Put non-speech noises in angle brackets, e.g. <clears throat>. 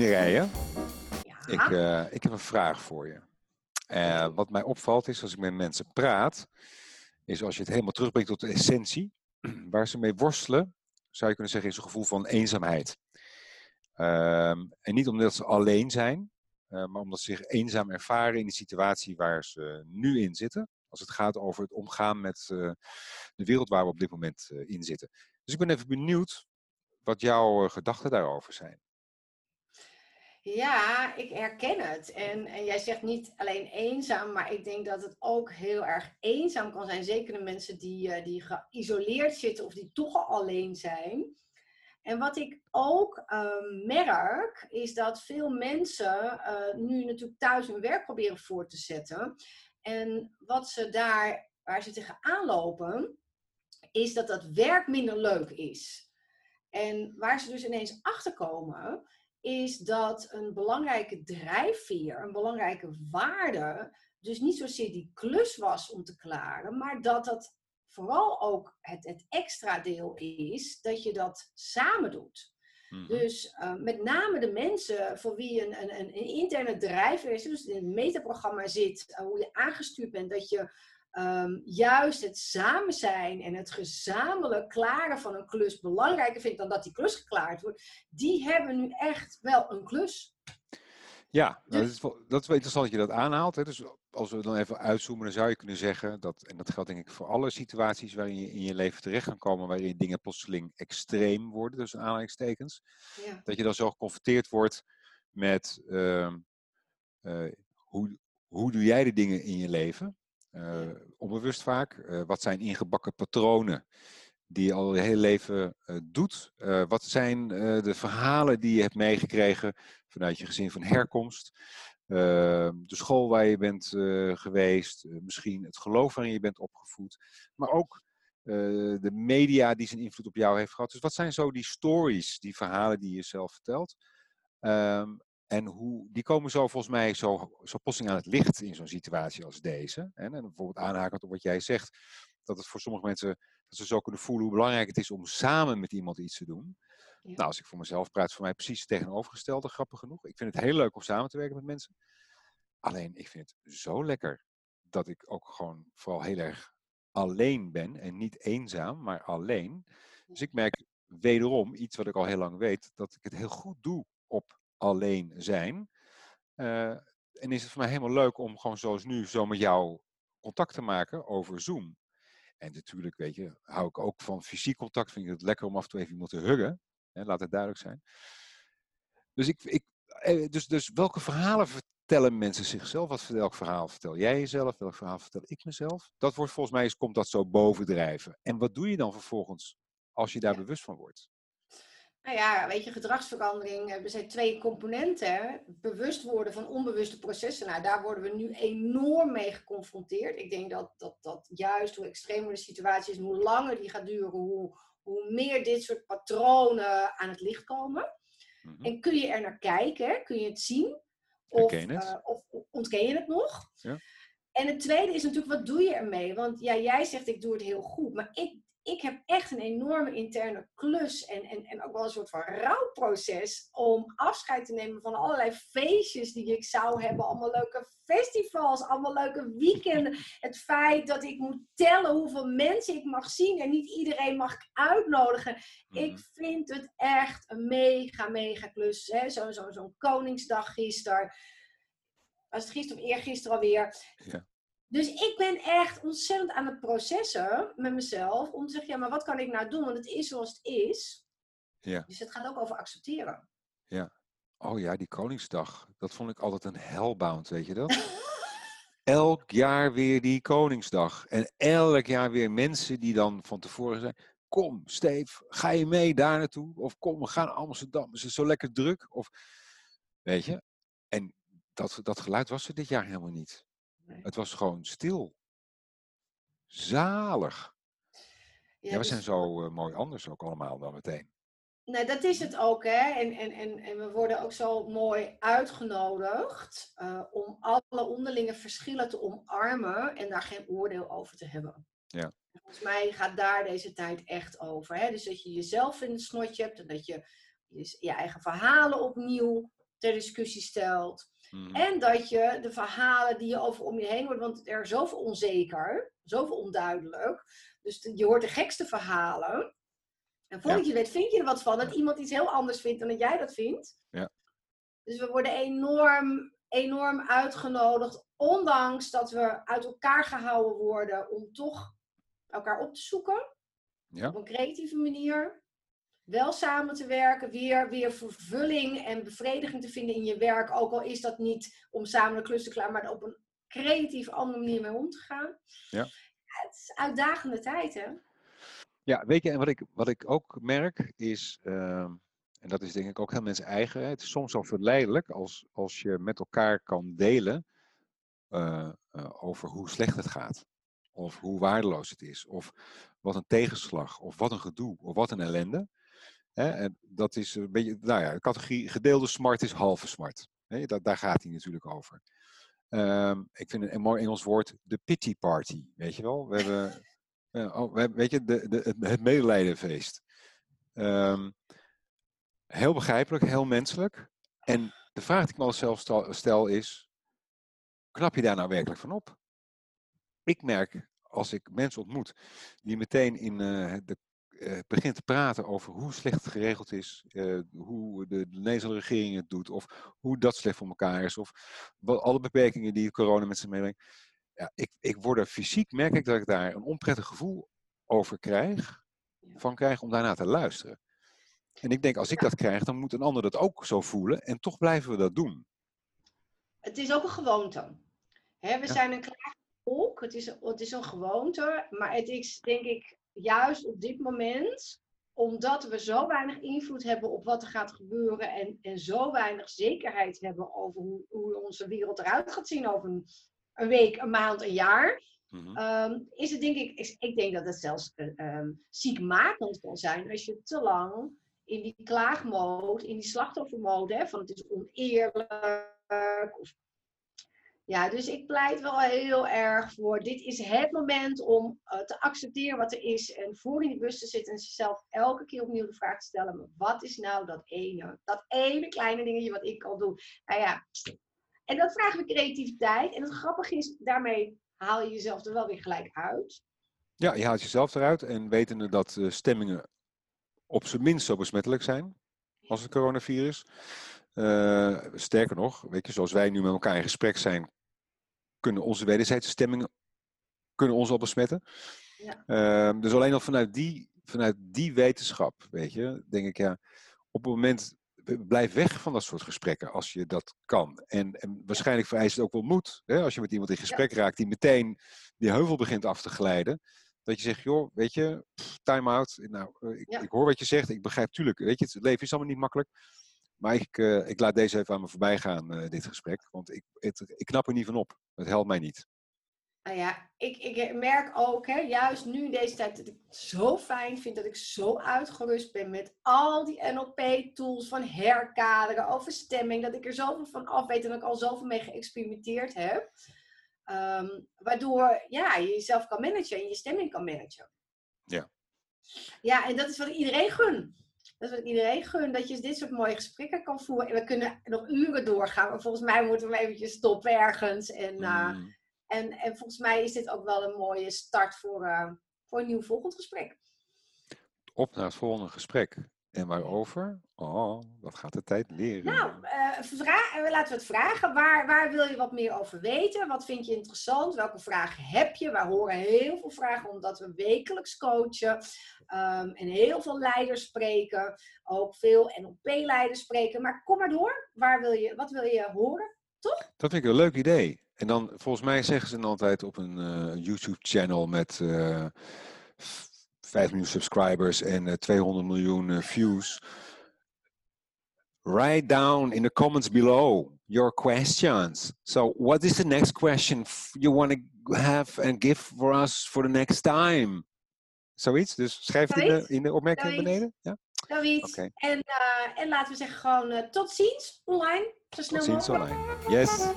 Mireille, Ja. ik, eh, ik heb een vraag voor je. Eh, wat mij opvalt is, als ik met mensen praat, is als je het helemaal terugbrengt tot de essentie, <clears throat> waar ze mee worstelen, zou je kunnen zeggen, is een gevoel van eenzaamheid. Ehm, en niet omdat ze alleen zijn, eh, maar omdat ze zich eenzaam ervaren in de situatie waar ze nu in zitten. Als het gaat over het omgaan met de wereld waar we op dit moment in zitten. Dus ik ben even benieuwd wat jouw gedachten daarover zijn. Ja, ik herken het. En, en jij zegt niet alleen eenzaam, maar ik denk dat het ook heel erg eenzaam kan zijn. Zeker de mensen die, eh, die geïsoleerd zitten of die toch al alleen zijn. En wat ik ook ehm, merk, is dat veel mensen eh, nu natuurlijk thuis hun werk proberen voor te zetten. En wat ze daar, waar ze tegenaan lopen, is dat dat werk minder leuk is. En waar ze dus ineens achter komen, is dat een belangrijke drijfveer, een belangrijke waarde, dus niet zozeer die klus was om te klaren, maar dat dat vooral ook het, het extra deel is dat je dat samen doet. Mhm. Dus uh, met name de mensen voor wie een, een, een interne drijfveer is, dus in het metaprogramma zit, uh, hoe je aangestuurd bent, dat je um, juist het samen zijn en het gezamenlijk klaren van een klus belangrijker vindt dan dat die klus geklaard wordt, die hebben nu echt wel een klus. Ja, nou, dat, is wel, dat is wel interessant dat je dat aanhaalt. Hè. Dus als we dan even uitzoomen, dan zou je kunnen zeggen dat, en dat geldt denk ik voor alle situaties waarin je in je leven terecht kan komen, waarin dingen plotseling extreem worden, dus aanhalingstekens, Ja. dat je dan zo geconfronteerd wordt met uh, uh, hoe, hoe doe jij de dingen in je leven? Uh, onbewust vaak. Uh, wat zijn ingebakken patronen die je al je hele leven uh, doet? wat zijn de verhalen die je hebt meegekregen vanuit je gezin van herkomst? de school waar je bent geweest, misschien het geloof waarin je bent opgevoed, maar ook de media die zijn invloed op jou heeft gehad. Dus wat zijn zo die stories, die verhalen die je zelf vertelt? Um, en hoe, die komen zo volgens mij zo, zo plotseling aan het licht in zo'n situatie als deze. En, en bijvoorbeeld aanhakend op wat jij zegt, dat het voor sommige mensen, dat ze zo kunnen voelen hoe belangrijk het is om samen met iemand iets te doen. Ja. Nou, als ik voor mezelf praat, is voor mij precies het tegenovergestelde, grappig genoeg. Ik vind het heel leuk om samen te werken met mensen. Alleen, ik vind het zo lekker dat ik ook gewoon vooral heel erg alleen ben. En niet eenzaam, maar alleen. Dus ik merk wederom, iets wat ik al heel lang weet, dat ik het heel goed doe alleen zijn. Uh, en is het voor mij helemaal leuk om gewoon zoals nu zo met jou contact te maken over Zoom. En natuurlijk, weet je, hou ik ook van fysiek contact. Vind ik het lekker om af en toe even iemand te huggen. Hè, laat het duidelijk zijn. Dus, ik, ik, dus, dus welke verhalen vertellen mensen zichzelf? Wat, welk verhaal vertel jij jezelf? Welk verhaal vertel ik mezelf? Dat wordt volgens mij, komt dat zo bovendrijven. En wat doe je dan vervolgens als je daar ja. bewust van wordt? Nou ja, weet je, gedragsverandering, er zijn twee componenten. Bewust worden van onbewuste processen. Nou, daar worden we nu enorm mee geconfronteerd. Ik denk dat, dat, dat juist hoe extremer de situatie is, hoe langer die gaat duren, hoe, hoe meer dit soort patronen aan het licht komen. Mm-hmm. En kun je er naar kijken, kun je het zien? Of, het? Uh, of ontken je het nog? Ja. En het tweede is natuurlijk, wat doe je ermee? Want ja, jij zegt, ik doe het heel goed. Maar ik, ik heb echt een enorme interne klus en, en, en ook wel een soort van rouwproces om afscheid te nemen van allerlei feestjes die ik zou hebben. Allemaal leuke festivals, allemaal leuke weekenden. Het feit dat ik moet tellen hoeveel mensen ik mag zien en niet iedereen mag ik uitnodigen. Mhm. Ik vind het echt een mega, mega klus. Zo'n zo, zo, zo Koningsdag gisteren. Was het gisteren of eergisteren alweer? Ja. Dus ik ben echt ontzettend aan het processen met mezelf. Om te zeggen, ja, maar wat kan ik nou doen? Want het is zoals het is. Ja. Dus het gaat ook over accepteren. Ja. Oh ja, die Koningsdag. Dat vond ik altijd een hellbound, weet je dat? <laughs> elk jaar weer die Koningsdag. En elk jaar weer mensen die dan van tevoren zijn... Kom, Steef, ga je mee daar naartoe? Of kom, we gaan naar Amsterdam. Is het zo lekker druk? Of, weet je? En dat, dat geluid was er dit jaar helemaal niet. Nee. Het was gewoon stil. Zalig. Ja, we dus- zijn zo uh, mooi anders ook allemaal dan meteen. Nee, dat is het ook, hè. En, en, en, en we worden ook zo mooi uitgenodigd uh, om alle onderlinge verschillen te omarmen en daar geen oordeel over te hebben. Ja. Volgens mij gaat daar deze tijd echt over. Hè? Dus dat je jezelf in het snotje hebt en dat je, je eigen verhalen opnieuw ter discussie stelt. Mhm. En dat je de verhalen die je over om je heen hoort, want er is zoveel onzeker, zoveel onduidelijk. Dus de- je hoort de gekste verhalen. En voordat je weet, vind je er wat van dat iemand iets heel anders vindt dan dat jij dat vindt. Ja. Dus we worden enorm, enorm uitgenodigd, ondanks dat we uit elkaar gehouden worden, om toch elkaar op te zoeken. Ja. Op een creatieve manier. Wel samen te werken, weer, weer vervulling en bevrediging te vinden in je werk. Ook al is dat niet om samen de klus te klaar, maar op een creatief andere manier mee om te gaan. Ja. het is uitdagende tijd, hè? Ja, weet je, en wat ik, wat ik ook merk is, ehm, en dat is denk ik ook heel mensen eigen, het is soms zo verleidelijk als, als je met elkaar kan delen eh, eh, over hoe slecht het gaat. Of hoe waardeloos het is. Of wat een tegenslag. Of wat een gedoe. Of wat een ellende. Hè, en dat is een beetje, nou ja, de categorie gedeelde smart is halve smart. Hè, daar, daar gaat hij natuurlijk over. Ehm, ik vind een, mooi Engels woord, de pity party. Weet je wel? We hebben, <laughs> eh, oh, we hebben weet je, de, de, het- medelijdenfeest. Ehm, heel begrijpelijk, heel menselijk. En de vraag die ik me al zelf stel, is, knap je daar nou werkelijk van op? Ik merk als ik mensen ontmoet die meteen in eh, de, begint te praten over hoe slecht het geregeld is, eh, hoe de, de Nederlandse regering het doet, of hoe dat slecht voor elkaar is, of wat, alle beperkingen die corona met zich meebrengt. Ja, ik, ik word er fysiek, merk ik dat ik daar een onprettig gevoel over krijg, van krijg om daarna te luisteren. En ik denk, als ik dat krijg, dan moet een ander dat ook zo voelen. En toch blijven we dat doen. Het is ook een gewoonte. Hè, we Ja. zijn een klein volk, het is, het is een gewoonte, maar het is denk ik juist op dit moment, omdat we zo weinig invloed hebben op wat er gaat gebeuren en, en zo weinig zekerheid hebben over hoe, hoe onze wereld eruit gaat zien over een, een week, een maand, een jaar, Mhm. Ehm, is het denk ik, is- ik denk dat het zelfs eh, ehm, ziekmakend kan zijn als je te lang in die klaagmode, in die slachtoffermode, hè, van het is oneerlijk. Of... Ja, dus ik pleit wel heel erg voor, dit is het moment om eh, te accepteren wat er is en voor in die bus te zitten en zichzelf elke keer opnieuw de vraag te stellen, maar wat is nou dat ene, dat ene kleine dingetje wat ik kan doen? Nou ja, en dat vraagt weer creativiteit. En het grappige is, daarmee haal je jezelf er wel weer gelijk uit. Ja, je haalt jezelf eruit en wetende dat eh, stemmingen op zijn minst zo besmettelijk zijn als het coronavirus. Eh, sterker nog, weet je, zoals wij nu met elkaar in gesprek zijn, kunnen onze wederzijdse stemmingen kunnen ons al besmetten. Ja. Ehm, dus alleen al vanuit die, vanuit die wetenschap, weet je, denk ik ja, op het moment blijf weg van dat soort gesprekken als je dat kan. En, en waarschijnlijk vereist het ook wel moed, hè, als je met iemand in gesprek raakt die meteen die heuvel begint af te glijden. Dat je zegt, joh, weet je, time out. Nou, eh, ik, Ja. ik hoor wat je zegt, ik begrijp, tuurlijk, weet je, het leven is allemaal niet makkelijk. Maar ik, eh, ik laat deze even aan me voorbij gaan, eh, dit gesprek. Want ik, het, ik knap er niet van op. Het helpt mij niet. Nou ja, ik, ik merk ook, hè, juist nu in deze tijd, dat ik het zo fijn vind dat ik zo uitgerust ben met al die NLP-tools van herkaderen, over stemming, dat ik er zoveel van af weet en dat ik al zoveel mee geëxperimenteerd heb. Ehm, waardoor ja, je jezelf kan managen en je stemming kan managen. Ja. Ja, en dat is wat ik iedereen gun. Dat is wat ik iedereen gun, dat je dit soort mooie gesprekken kan voeren. En we kunnen nog uren doorgaan, maar volgens mij moeten we eventjes stoppen ergens. En, eh, Mm. en, en volgens mij is dit ook wel een mooie start voor, eh, voor een nieuw volgend gesprek. Op naar het volgende gesprek. En waarover? Oh, dat gaat de tijd leren. Nou, eh, vra- eh, laten we het vragen. Waar, waar wil je wat meer over weten? Wat vind je interessant? Welke vragen heb je? Wij horen heel veel vragen omdat we wekelijks coachen. ehm, en heel veel leiders spreken. Ook veel NLP-leiders spreken. Maar kom maar door. Waar wil je, wat wil je horen? Dat vind ik een leuk idee. En dan, volgens mij zeggen ze dan altijd op een eh, YouTube-channel met 5 miljoen subscribers en eh, 200 miljoen eh, views. Write down in the comments below your questions. So, what is the next question you want to have and give for us for the next time? Zoiets? Dus schrijf het in de, Zoiets. in de opmerking Zoiets. beneden. Ja? Zoiets. Oké. En, eh, en laten we zeggen gewoon eh, tot ziens online. Zo snel Tot ziens mogelijk. online. Yes.